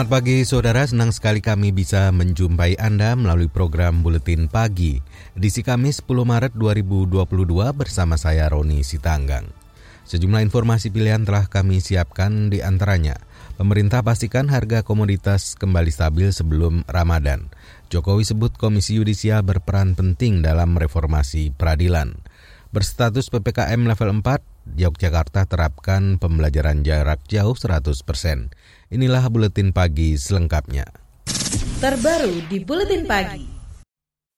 Selamat pagi saudara, senang sekali kami bisa menjumpai Anda melalui program Buletin Pagi. Edisi Kamis 10 Maret 2022 bersama saya Roni Sitanggang. Sejumlah informasi pilihan telah kami siapkan di antaranya. Pemerintah pastikan harga komoditas kembali stabil sebelum Ramadan. Jokowi sebut Komisi Yudisial berperan penting dalam reformasi peradilan. Berstatus PPKM level 4, Yogyakarta terapkan pembelajaran jarak jauh 100 persen. Inilah buletin pagi selengkapnya. Terbaru di buletin pagi.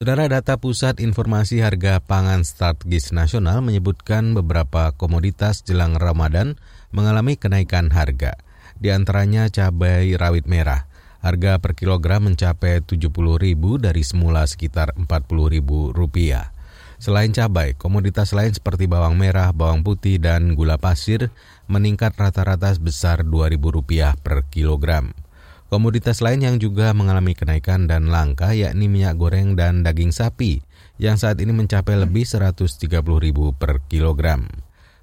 Saudara data Pusat Informasi Harga Pangan Strategis Nasional menyebutkan beberapa komoditas jelang Ramadan mengalami kenaikan harga. Di antaranya cabai rawit merah. Harga per kilogram mencapai Rp70.000 dari semula sekitar Rp40.000. Selain cabai, komoditas lain seperti bawang merah, bawang putih, dan gula pasir meningkat rata-rata sebesar Rp2.000 per kilogram. Komoditas lain yang juga mengalami kenaikan dan langka yakni minyak goreng dan daging sapi yang saat ini mencapai lebih Rp130.000 per kilogram.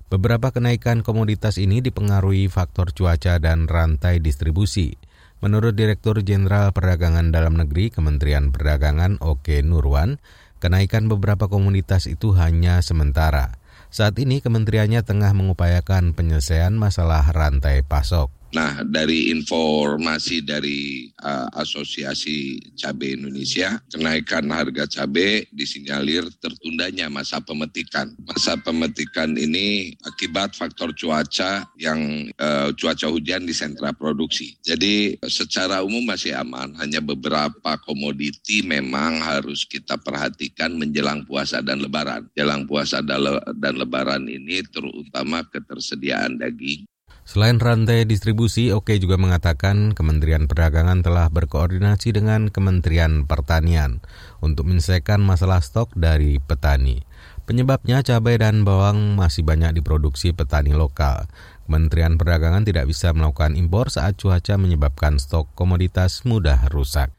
Beberapa kenaikan komoditas ini dipengaruhi faktor cuaca dan rantai distribusi. Menurut Direktur Jenderal Perdagangan Dalam Negeri Kementerian Perdagangan Oke Nurwan, Kenaikan beberapa komunitas itu hanya sementara. Saat ini kementeriannya tengah mengupayakan penyelesaian masalah rantai pasok. Nah, dari informasi dari uh, Asosiasi Cabai Indonesia, kenaikan harga cabai disinyalir tertundanya masa pemetikan. Masa pemetikan ini akibat faktor cuaca yang uh, cuaca hujan di sentra produksi. Jadi secara umum masih aman, hanya beberapa komoditi memang harus kita perhatikan menjelang puasa dan lebaran. Jelang puasa dan lebaran ini terutama ketersediaan daging Selain rantai distribusi, Oke juga mengatakan Kementerian Perdagangan telah berkoordinasi dengan Kementerian Pertanian untuk menyelesaikan masalah stok dari petani. Penyebabnya cabai dan bawang masih banyak diproduksi petani lokal. Kementerian Perdagangan tidak bisa melakukan impor saat cuaca menyebabkan stok komoditas mudah rusak.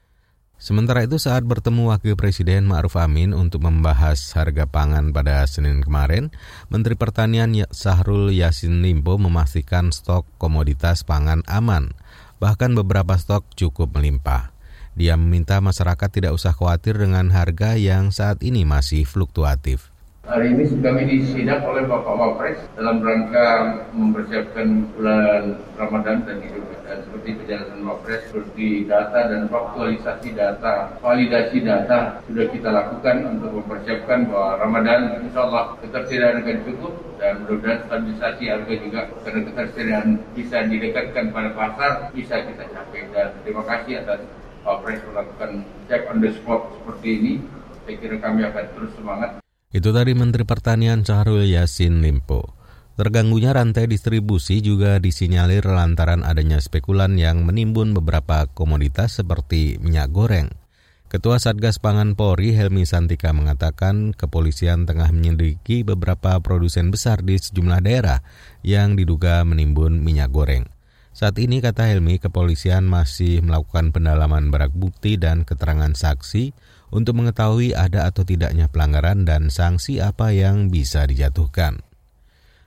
Sementara itu saat bertemu Wakil Presiden Ma'ruf Amin untuk membahas harga pangan pada Senin kemarin, Menteri Pertanian ya- Sahrul Yasin Limpo memastikan stok komoditas pangan aman, bahkan beberapa stok cukup melimpah. Dia meminta masyarakat tidak usah khawatir dengan harga yang saat ini masih fluktuatif. Hari ini kami disidak oleh Bapak Wapres dalam rangka mempersiapkan bulan Ramadan dan Idul dan seperti penjelasan Wapres seperti data dan faktualisasi data, validasi data sudah kita lakukan untuk mempersiapkan bahwa Ramadan insya Allah ketersediaan akan cukup dan mudah-mudahan stabilisasi harga juga karena ketersediaan bisa didekatkan pada pasar bisa kita capai dan terima kasih atas Wapres melakukan check on the spot seperti ini. Saya kira kami akan terus semangat itu tadi Menteri Pertanian Syahrul Yasin Limpo. Terganggunya rantai distribusi juga disinyalir lantaran adanya spekulan yang menimbun beberapa komoditas seperti minyak goreng. Ketua Satgas Pangan Polri Helmi Santika mengatakan kepolisian tengah menyelidiki beberapa produsen besar di sejumlah daerah yang diduga menimbun minyak goreng. Saat ini, kata Helmi, kepolisian masih melakukan pendalaman barang bukti dan keterangan saksi untuk mengetahui ada atau tidaknya pelanggaran dan sanksi apa yang bisa dijatuhkan.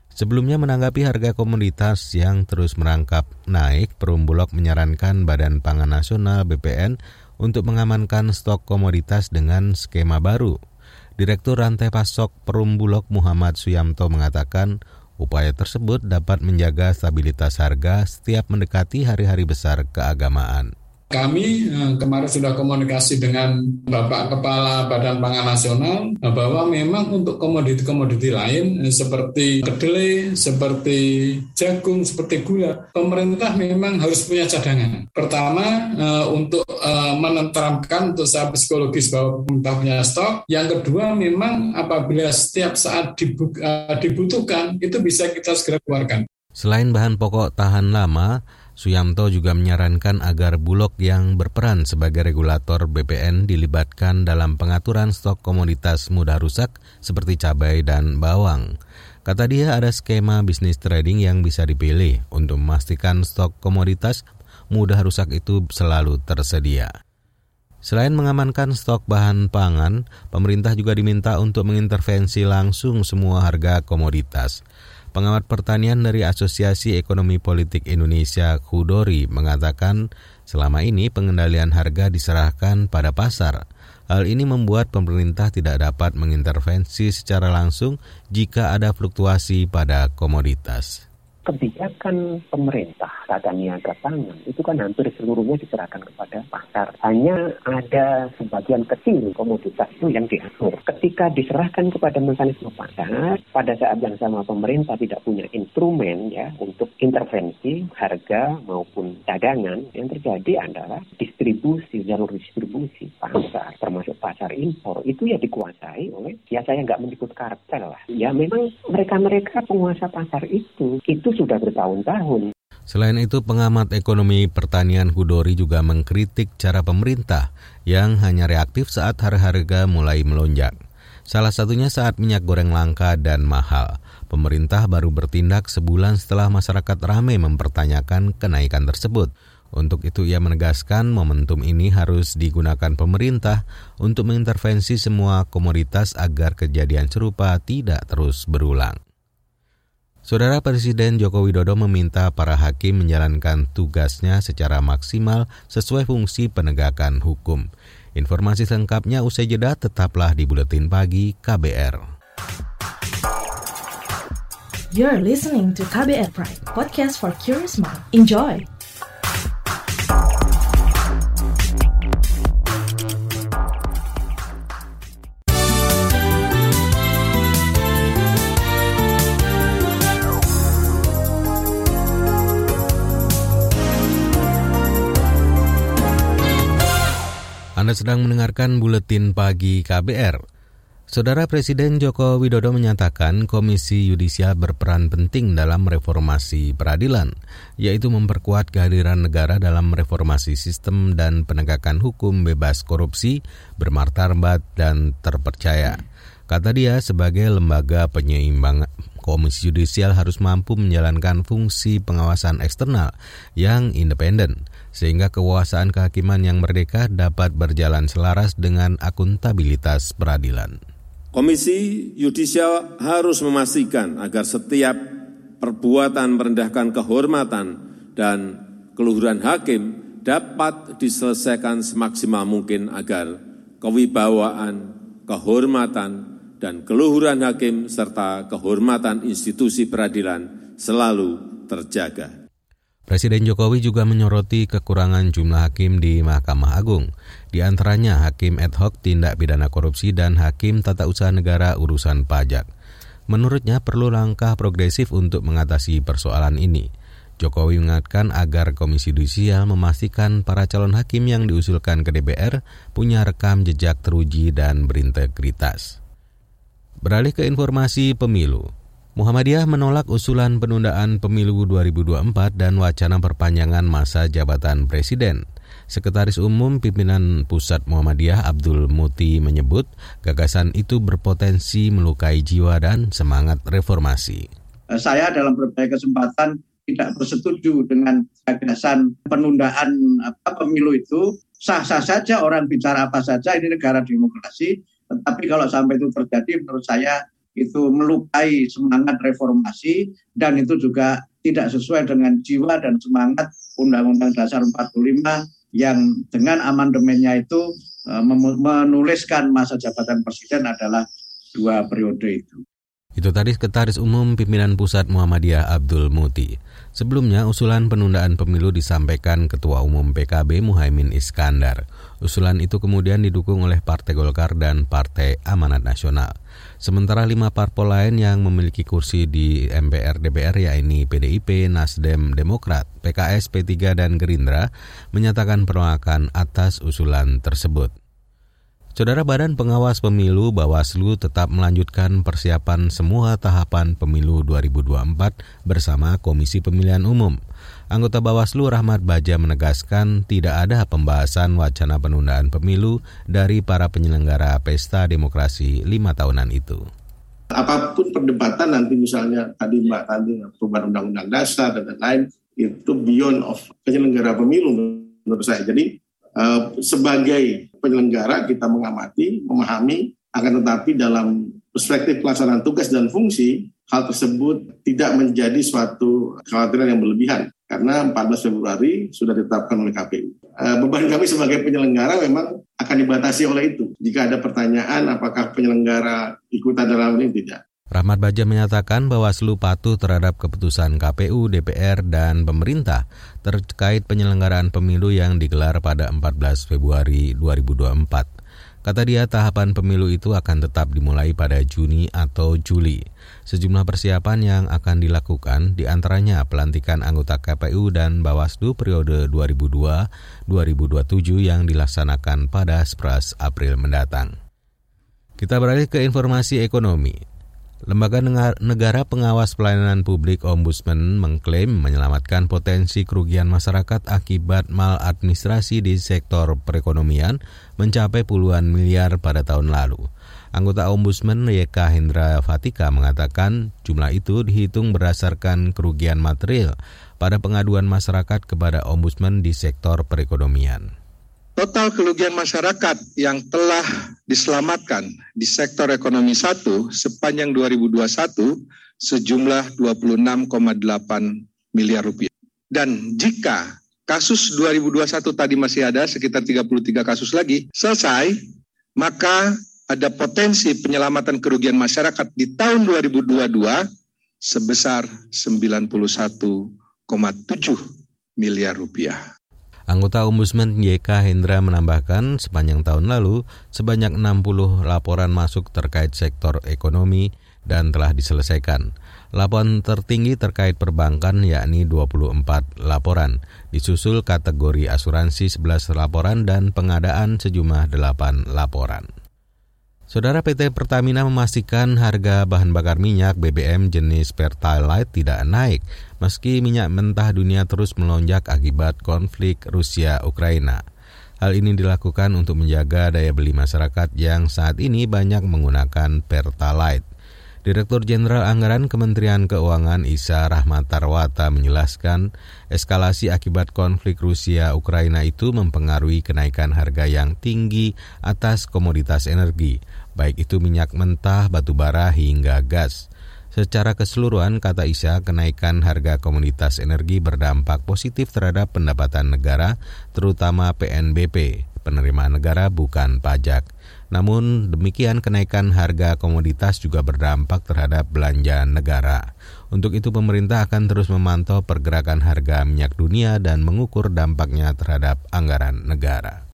Sebelumnya menanggapi harga komoditas yang terus merangkap naik, Perum Bulog menyarankan Badan Pangan Nasional BPN untuk mengamankan stok komoditas dengan skema baru. Direktur Rantai Pasok Perum Bulog Muhammad Suyamto mengatakan upaya tersebut dapat menjaga stabilitas harga setiap mendekati hari-hari besar keagamaan. Kami eh, kemarin sudah komunikasi dengan Bapak Kepala Badan Pangan Nasional eh, bahwa memang untuk komoditi-komoditi lain eh, seperti kedelai, seperti jagung, seperti gula, pemerintah memang harus punya cadangan. Pertama, untuk menenteramkan untuk psikologis bahwa pemerintah punya stok. Yang kedua, memang apabila setiap saat dibutuhkan, itu bisa kita segera keluarkan. Selain bahan pokok tahan lama, Suyamto juga menyarankan agar Bulog yang berperan sebagai regulator BPN dilibatkan dalam pengaturan stok komoditas mudah rusak seperti cabai dan bawang. Kata dia ada skema bisnis trading yang bisa dipilih untuk memastikan stok komoditas mudah rusak itu selalu tersedia. Selain mengamankan stok bahan pangan, pemerintah juga diminta untuk mengintervensi langsung semua harga komoditas. Pengamat pertanian dari Asosiasi Ekonomi Politik Indonesia Kudori mengatakan selama ini pengendalian harga diserahkan pada pasar. Hal ini membuat pemerintah tidak dapat mengintervensi secara langsung jika ada fluktuasi pada komoditas kebijakan pemerintah tata niaga pangan itu kan hampir seluruhnya diserahkan kepada pasar. Hanya ada sebagian kecil komoditas itu yang diatur. Ketika diserahkan kepada mekanisme pasar, pada saat yang sama pemerintah tidak punya instrumen ya untuk intervensi harga maupun dagangan, yang terjadi adalah distribusi, jalur distribusi pasar, termasuk pasar impor, itu ya dikuasai oleh, ya saya nggak menyebut kartel lah. Ya memang mereka-mereka penguasa pasar itu, itu sudah bertahun-tahun. Selain itu, pengamat ekonomi pertanian Hudori juga mengkritik cara pemerintah yang hanya reaktif saat harga-harga mulai melonjak. Salah satunya saat minyak goreng langka dan mahal. Pemerintah baru bertindak sebulan setelah masyarakat ramai mempertanyakan kenaikan tersebut. Untuk itu ia menegaskan momentum ini harus digunakan pemerintah untuk mengintervensi semua komoditas agar kejadian serupa tidak terus berulang. Saudara Presiden Joko Widodo meminta para hakim menjalankan tugasnya secara maksimal sesuai fungsi penegakan hukum. Informasi lengkapnya usai jeda tetaplah di Buletin Pagi KBR. You're listening to KBR Pride, podcast for curious mind. Enjoy! Anda sedang mendengarkan buletin pagi KBR. Saudara Presiden Joko Widodo menyatakan Komisi Yudisial berperan penting dalam reformasi peradilan, yaitu memperkuat kehadiran negara dalam reformasi sistem dan penegakan hukum bebas korupsi, bermartabat, dan terpercaya. Kata dia, sebagai lembaga penyeimbang Komisi Yudisial harus mampu menjalankan fungsi pengawasan eksternal yang independen sehingga kekuasaan kehakiman yang merdeka dapat berjalan selaras dengan akuntabilitas peradilan. Komisi yudisial harus memastikan agar setiap perbuatan merendahkan kehormatan dan keluhuran hakim dapat diselesaikan semaksimal mungkin agar kewibawaan, kehormatan, dan keluhuran hakim serta kehormatan institusi peradilan selalu terjaga. Presiden Jokowi juga menyoroti kekurangan jumlah hakim di Mahkamah Agung, di antaranya hakim ad hoc tindak pidana korupsi dan hakim tata usaha negara urusan pajak. Menurutnya perlu langkah progresif untuk mengatasi persoalan ini. Jokowi mengingatkan agar Komisi Yudisial memastikan para calon hakim yang diusulkan ke DPR punya rekam jejak teruji dan berintegritas. Beralih ke informasi pemilu, Muhammadiyah menolak usulan penundaan pemilu 2024 dan wacana perpanjangan masa jabatan presiden. Sekretaris Umum Pimpinan Pusat Muhammadiyah Abdul Muti menyebut gagasan itu berpotensi melukai jiwa dan semangat reformasi. Saya dalam berbagai kesempatan tidak bersetuju dengan gagasan penundaan apa, pemilu itu sah-sah saja orang bicara apa saja ini negara demokrasi tetapi kalau sampai itu terjadi menurut saya itu melukai semangat reformasi dan itu juga tidak sesuai dengan jiwa dan semangat Undang-Undang Dasar 45 yang dengan amandemennya itu eh, menuliskan masa jabatan presiden adalah dua periode itu. Itu tadi Sekretaris Umum Pimpinan Pusat Muhammadiyah Abdul Muti. Sebelumnya, usulan penundaan pemilu disampaikan Ketua Umum PKB Muhaimin Iskandar. Usulan itu kemudian didukung oleh Partai Golkar dan Partai Amanat Nasional. Sementara lima parpol lain yang memiliki kursi di MPR DPR yaitu PDIP, Nasdem, Demokrat, PKS, P3, dan Gerindra menyatakan penolakan atas usulan tersebut. Saudara Badan Pengawas Pemilu Bawaslu tetap melanjutkan persiapan semua tahapan pemilu 2024 bersama Komisi Pemilihan Umum. Anggota Bawaslu Rahmat Baja menegaskan tidak ada pembahasan wacana penundaan pemilu dari para penyelenggara pesta demokrasi lima tahunan itu apa pun perdebatan nanti misalnya tadi Mbak tadi perubahan undang-undang dasar dan lain-lain itu beyond of penyelenggara pemilu menurut saya. Jadi uh, sebagai penyelenggara kita mengamati, memahami, akan tetapi dalam perspektif pelaksanaan tugas dan fungsi hal tersebut tidak menjadi suatu kekhawatiran yang berlebihan karena 14 Februari sudah ditetapkan oleh KPU. Uh, beban kami sebagai penyelenggara memang akan dibatasi oleh itu. Jika ada pertanyaan apakah penyelenggara ikutan dalam ini tidak. Rahmat Baja menyatakan bahwa Bawaslu patuh terhadap keputusan KPU, DPR, dan pemerintah terkait penyelenggaraan pemilu yang digelar pada 14 Februari 2024. Kata dia, tahapan pemilu itu akan tetap dimulai pada Juni atau Juli. Sejumlah persiapan yang akan dilakukan di antaranya pelantikan anggota KPU dan Bawaslu periode 2002-2027 yang dilaksanakan pada 11 April mendatang. Kita beralih ke informasi ekonomi. Lembaga Negara Pengawas Pelayanan Publik Ombudsman mengklaim menyelamatkan potensi kerugian masyarakat akibat maladministrasi di sektor perekonomian mencapai puluhan miliar pada tahun lalu. Anggota Ombudsman YK Hendra Fatika mengatakan jumlah itu dihitung berdasarkan kerugian material pada pengaduan masyarakat kepada Ombudsman di sektor perekonomian. Total kerugian masyarakat yang telah diselamatkan di sektor ekonomi satu sepanjang 2021 sejumlah 26,8 miliar rupiah. Dan jika kasus 2021 tadi masih ada sekitar 33 kasus lagi selesai, maka ada potensi penyelamatan kerugian masyarakat di tahun 2022 sebesar 91,7 miliar rupiah. Anggota Ombudsman YK Hendra menambahkan sepanjang tahun lalu sebanyak 60 laporan masuk terkait sektor ekonomi dan telah diselesaikan. Laporan tertinggi terkait perbankan yakni 24 laporan, disusul kategori asuransi 11 laporan dan pengadaan sejumlah 8 laporan. Saudara PT Pertamina memastikan harga bahan bakar minyak BBM jenis Pertalite tidak naik meski minyak mentah dunia terus melonjak akibat konflik Rusia-Ukraina. Hal ini dilakukan untuk menjaga daya beli masyarakat yang saat ini banyak menggunakan Pertalite. Direktur Jenderal Anggaran Kementerian Keuangan Isa Rahmatarwata menjelaskan eskalasi akibat konflik Rusia-Ukraina itu mempengaruhi kenaikan harga yang tinggi atas komoditas energi, baik itu minyak mentah, batu bara hingga gas. Secara keseluruhan, kata Isa, kenaikan harga komoditas energi berdampak positif terhadap pendapatan negara, terutama PNBP, penerimaan negara bukan pajak. Namun demikian kenaikan harga komoditas juga berdampak terhadap belanja negara. Untuk itu pemerintah akan terus memantau pergerakan harga minyak dunia dan mengukur dampaknya terhadap anggaran negara.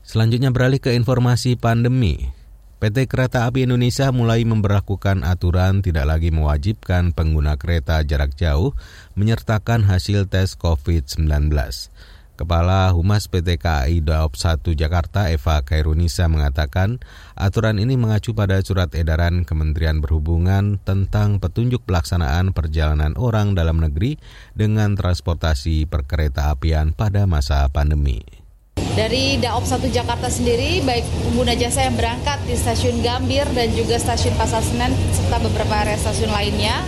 Selanjutnya beralih ke informasi pandemi. PT Kereta Api Indonesia mulai memperlakukan aturan tidak lagi mewajibkan pengguna kereta jarak jauh menyertakan hasil tes COVID-19. Kepala Humas PT KAI Daop 1 Jakarta Eva Kairunisa mengatakan aturan ini mengacu pada surat edaran Kementerian Perhubungan tentang petunjuk pelaksanaan perjalanan orang dalam negeri dengan transportasi perkereta apian pada masa pandemi. Dari Daop 1 Jakarta sendiri, baik pengguna jasa yang berangkat di stasiun Gambir dan juga stasiun Pasar Senen serta beberapa area stasiun lainnya,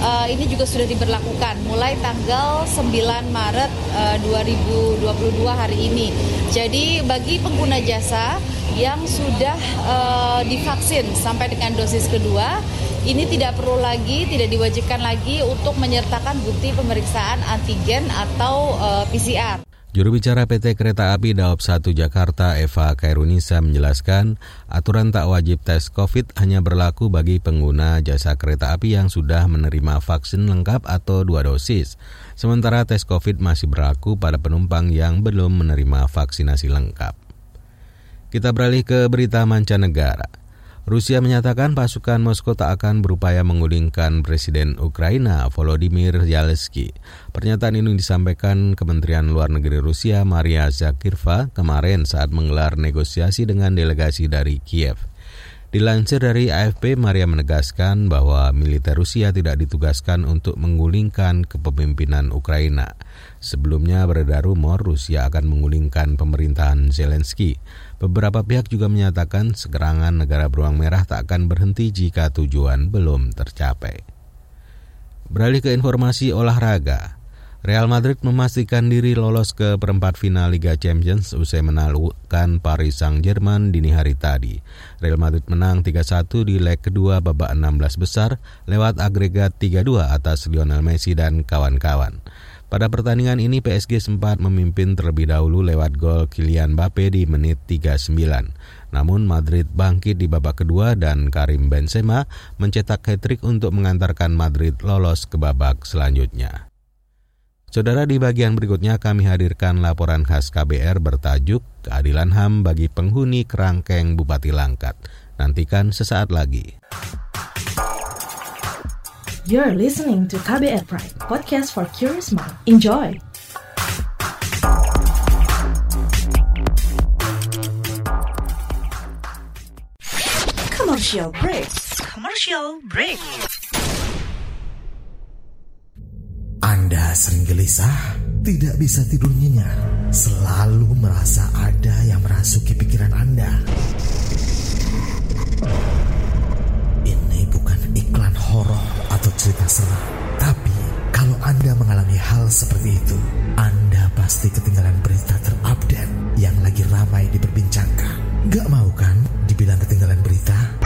uh, ini juga sudah diberlakukan mulai tanggal 9 Maret uh, eh, 2022 hari ini. Jadi bagi pengguna jasa yang sudah uh, divaksin sampai dengan dosis kedua, ini tidak perlu lagi, tidak diwajibkan lagi untuk menyertakan bukti pemeriksaan antigen atau uh, PCR. Juru bicara PT Kereta Api Daop 1 Jakarta Eva Kairunisa menjelaskan aturan tak wajib tes COVID hanya berlaku bagi pengguna jasa kereta api yang sudah menerima vaksin lengkap atau dua dosis. Sementara tes COVID masih berlaku pada penumpang yang belum menerima vaksinasi lengkap. Kita beralih ke berita mancanegara. Rusia menyatakan pasukan Moskow tak akan berupaya menggulingkan Presiden Ukraina Volodymyr Zelensky. Pernyataan ini disampaikan Kementerian Luar Negeri Rusia Maria Zakirva kemarin saat menggelar negosiasi dengan delegasi dari Kiev. Dilansir dari AFP, Maria menegaskan bahwa militer Rusia tidak ditugaskan untuk menggulingkan kepemimpinan Ukraina. Sebelumnya beredar rumor Rusia akan menggulingkan pemerintahan Zelensky. Beberapa pihak juga menyatakan serangan negara beruang merah tak akan berhenti jika tujuan belum tercapai. Beralih ke informasi olahraga. Real Madrid memastikan diri lolos ke perempat final Liga Champions usai menaklukkan Paris Saint-Germain dini hari tadi. Real Madrid menang 3-1 di leg kedua babak 16 besar lewat agregat 3-2 atas Lionel Messi dan kawan-kawan. Pada pertandingan ini PSG sempat memimpin terlebih dahulu lewat gol Kylian Mbappe di menit 39. Namun Madrid bangkit di babak kedua dan Karim Benzema mencetak hat-trick untuk mengantarkan Madrid lolos ke babak selanjutnya. Saudara di bagian berikutnya kami hadirkan laporan khas KBR bertajuk Keadilan HAM bagi penghuni kerangkeng Bupati Langkat. Nantikan sesaat lagi. You're listening to KBR Pride, podcast for curious mind. Enjoy! Commercial break. Commercial break. Anda sering gelisah, tidak bisa tidur nyenyak, selalu merasa ada yang merasuki pikiran Anda. Ini bukan iklan horor atau cerita seram, tapi kalau Anda mengalami hal seperti itu, Anda pasti ketinggalan berita terupdate yang lagi ramai diperbincangkan. Gak mau kan dibilang ketinggalan berita?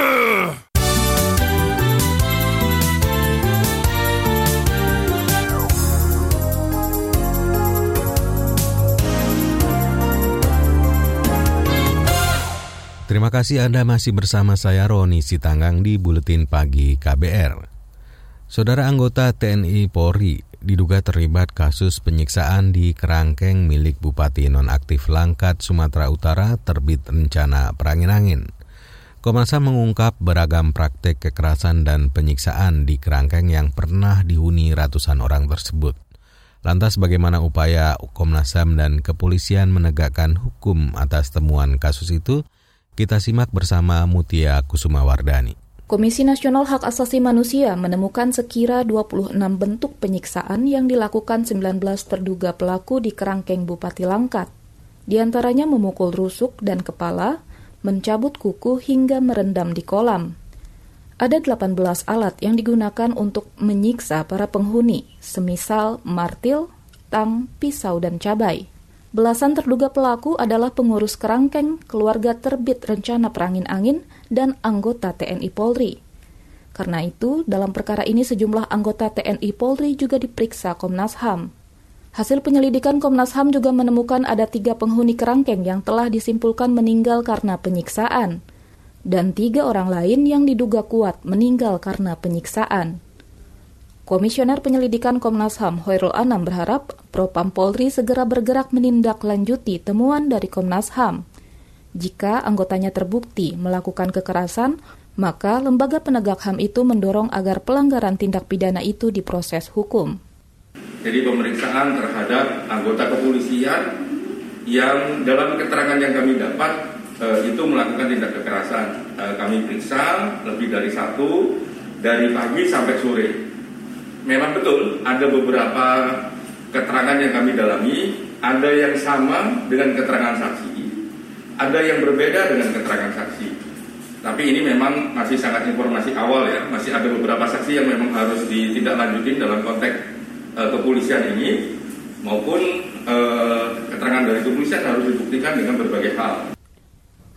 Terima kasih Anda masih bersama saya Roni Sitanggang di Buletin Pagi KBR. Saudara anggota TNI Polri diduga terlibat kasus penyiksaan di kerangkeng milik Bupati Nonaktif Langkat, Sumatera Utara terbit rencana perangin-angin. Komnas HAM mengungkap beragam praktek kekerasan dan penyiksaan di kerangkeng yang pernah dihuni ratusan orang tersebut. Lantas bagaimana upaya Komnas HAM dan kepolisian menegakkan hukum atas temuan kasus itu? Kita simak bersama Mutia Kusuma Wardani. Komisi Nasional Hak Asasi Manusia menemukan sekira 26 bentuk penyiksaan yang dilakukan 19 terduga pelaku di kerangkeng Bupati Langkat. Di antaranya memukul rusuk dan kepala, mencabut kuku hingga merendam di kolam. Ada 18 alat yang digunakan untuk menyiksa para penghuni, semisal martil, tang, pisau, dan cabai. Belasan terduga pelaku adalah pengurus kerangkeng, keluarga terbit rencana perangin angin, dan anggota TNI Polri. Karena itu, dalam perkara ini sejumlah anggota TNI Polri juga diperiksa Komnas HAM. Hasil penyelidikan Komnas HAM juga menemukan ada tiga penghuni kerangkeng yang telah disimpulkan meninggal karena penyiksaan, dan tiga orang lain yang diduga kuat meninggal karena penyiksaan. Komisioner Penyelidikan Komnas HAM Hoirul Anam berharap Propam Polri segera bergerak menindaklanjuti temuan dari Komnas HAM. Jika anggotanya terbukti melakukan kekerasan, maka lembaga penegak HAM itu mendorong agar pelanggaran tindak pidana itu diproses hukum. Jadi pemeriksaan terhadap anggota kepolisian yang dalam keterangan yang kami dapat eh, itu melakukan tindak kekerasan. Eh, kami periksa lebih dari satu dari pagi sampai sore memang betul ada beberapa keterangan yang kami dalami, ada yang sama dengan keterangan saksi, ada yang berbeda dengan keterangan saksi. Tapi ini memang masih sangat informasi awal ya, masih ada beberapa saksi yang memang harus ditindaklanjutin dalam konteks e, kepolisian ini, maupun e, keterangan dari kepolisian harus dibuktikan dengan berbagai hal.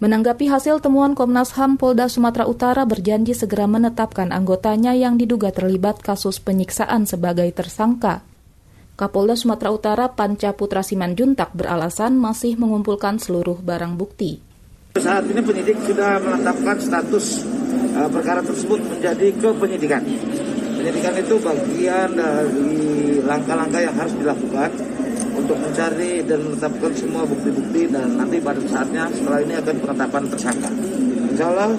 Menanggapi hasil temuan Komnas HAM Polda Sumatera Utara berjanji segera menetapkan anggotanya yang diduga terlibat kasus penyiksaan sebagai tersangka. Kapolda Sumatera Utara Panca Putra Simanjuntak beralasan masih mengumpulkan seluruh barang bukti. Saat ini penyidik sudah menetapkan status uh, perkara tersebut menjadi kepenyidikan. Penyidikan itu bagian dari langkah-langkah yang harus dilakukan untuk mencari dan menetapkan semua bukti-bukti dan nanti pada saatnya setelah ini akan penetapan tersangka. Insya Allah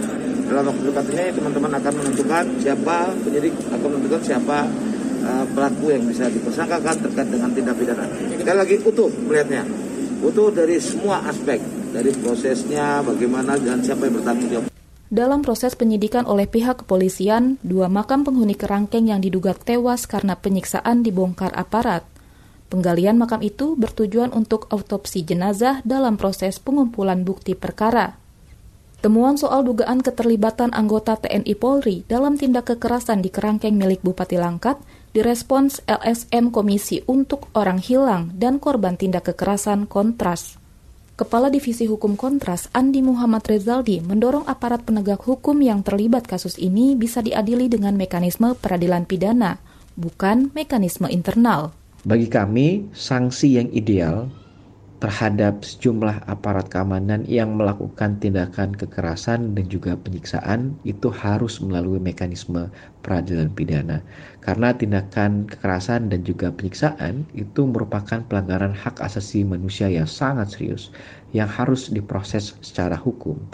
dalam waktu dekat ini teman-teman akan menentukan siapa penyidik akan menentukan siapa uh, pelaku yang bisa dipersangkakan terkait dengan tindak pidana. Sekali lagi utuh melihatnya, utuh dari semua aspek, dari prosesnya, bagaimana dan siapa yang bertanggung jawab. Dalam proses penyidikan oleh pihak kepolisian, dua makam penghuni kerangkeng yang diduga tewas karena penyiksaan dibongkar aparat. Penggalian makam itu bertujuan untuk autopsi jenazah dalam proses pengumpulan bukti perkara. Temuan soal dugaan keterlibatan anggota TNI Polri dalam tindak kekerasan di kerangkeng milik Bupati Langkat direspons LSM Komisi untuk Orang Hilang dan Korban Tindak Kekerasan Kontras. Kepala Divisi Hukum Kontras, Andi Muhammad Rezaldi, mendorong aparat penegak hukum yang terlibat kasus ini bisa diadili dengan mekanisme peradilan pidana, bukan mekanisme internal. Bagi kami, sanksi yang ideal terhadap sejumlah aparat keamanan yang melakukan tindakan kekerasan dan juga penyiksaan itu harus melalui mekanisme peradilan pidana. Karena tindakan kekerasan dan juga penyiksaan itu merupakan pelanggaran hak asasi manusia yang sangat serius yang harus diproses secara hukum.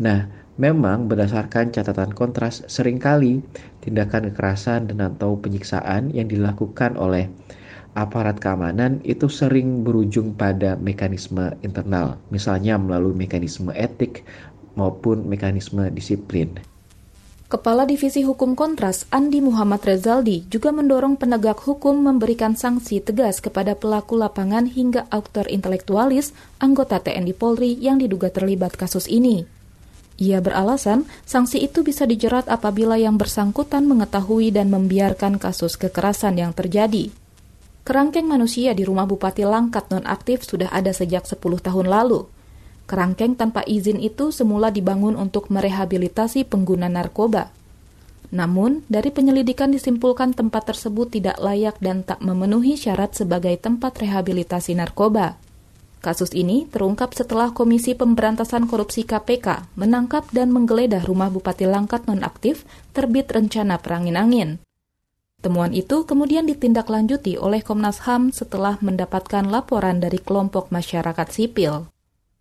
Nah, memang berdasarkan catatan kontras sering kali tindakan kekerasan dan atau penyiksaan yang dilakukan oleh aparat keamanan itu sering berujung pada mekanisme internal, misalnya melalui mekanisme etik maupun mekanisme disiplin. Kepala Divisi Hukum Kontras Andi Muhammad Rezaldi juga mendorong penegak hukum memberikan sanksi tegas kepada pelaku lapangan hingga aktor intelektualis anggota TNI Polri yang diduga terlibat kasus ini. Ia beralasan sanksi itu bisa dijerat apabila yang bersangkutan mengetahui dan membiarkan kasus kekerasan yang terjadi. Kerangkeng manusia di rumah Bupati Langkat nonaktif sudah ada sejak 10 tahun lalu. Kerangkeng tanpa izin itu semula dibangun untuk merehabilitasi pengguna narkoba. Namun, dari penyelidikan disimpulkan tempat tersebut tidak layak dan tak memenuhi syarat sebagai tempat rehabilitasi narkoba. Kasus ini terungkap setelah Komisi Pemberantasan Korupsi KPK menangkap dan menggeledah rumah Bupati Langkat nonaktif terbit rencana perangin angin. Temuan itu kemudian ditindaklanjuti oleh Komnas HAM setelah mendapatkan laporan dari kelompok masyarakat sipil.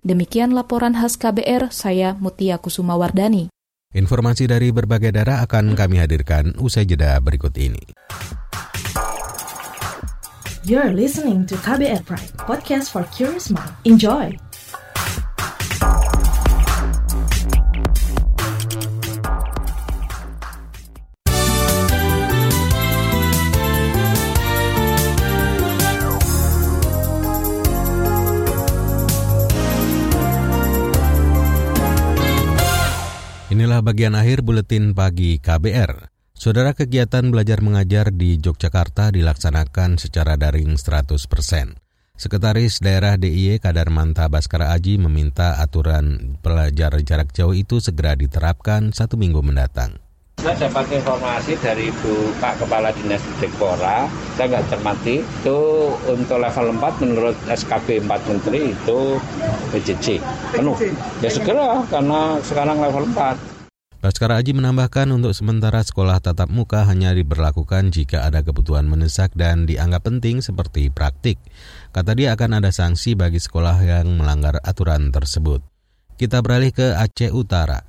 Demikian laporan khas KBR, saya Mutia Kusuma Wardani. Informasi dari berbagai daerah akan kami hadirkan usai jeda berikut ini. You're listening to KBR Pride, podcast for curious mind. Enjoy! Inilah bagian akhir buletin pagi KBR. Saudara kegiatan belajar mengajar di Yogyakarta dilaksanakan secara daring 100%. Sekretaris Daerah DIY Kadarmanta Baskara Aji meminta aturan pelajar jarak jauh itu segera diterapkan satu minggu mendatang. Saya dapat informasi dari Ibu Pak Kepala Dinas Dikpora, saya nggak cermati, itu untuk level 4 menurut SKB 4 Menteri itu PJJ penuh. Ya segera karena sekarang level 4. Baskara Aji menambahkan untuk sementara sekolah tatap muka hanya diberlakukan jika ada kebutuhan mendesak dan dianggap penting seperti praktik. Kata dia akan ada sanksi bagi sekolah yang melanggar aturan tersebut. Kita beralih ke Aceh Utara.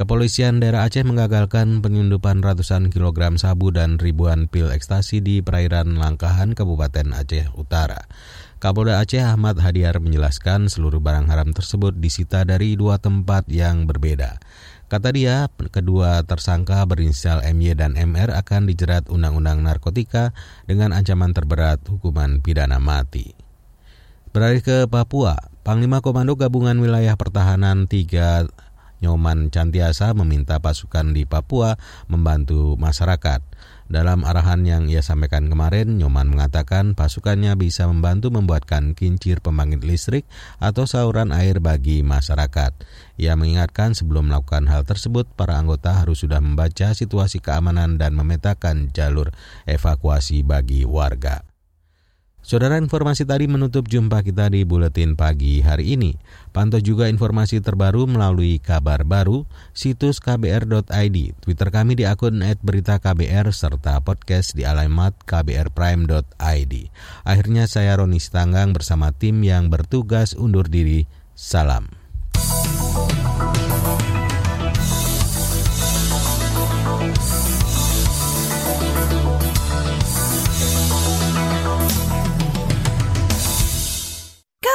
Kepolisian daerah Aceh mengagalkan penyelundupan ratusan kilogram sabu dan ribuan pil ekstasi di perairan Langkahan, Kabupaten Aceh Utara. Kapolda Aceh Ahmad Hadiar menjelaskan seluruh barang haram tersebut disita dari dua tempat yang berbeda. Kata dia, kedua tersangka berinisial MY dan MR akan dijerat Undang-Undang Narkotika dengan ancaman terberat hukuman pidana mati. Beralih ke Papua, Panglima Komando Gabungan Wilayah Pertahanan 3 Nyoman Cantiasa meminta pasukan di Papua membantu masyarakat. Dalam arahan yang ia sampaikan kemarin, Nyoman mengatakan pasukannya bisa membantu membuatkan kincir pembangkit listrik atau saluran air bagi masyarakat. Ia mengingatkan sebelum melakukan hal tersebut, para anggota harus sudah membaca situasi keamanan dan memetakan jalur evakuasi bagi warga. Saudara informasi tadi menutup jumpa kita di Buletin Pagi hari ini. Pantau juga informasi terbaru melalui kabar baru, situs kbr.id, Twitter kami di akun @beritaKBR serta podcast di alamat kbrprime.id. Akhirnya saya Roni Stanggang bersama tim yang bertugas undur diri. Salam.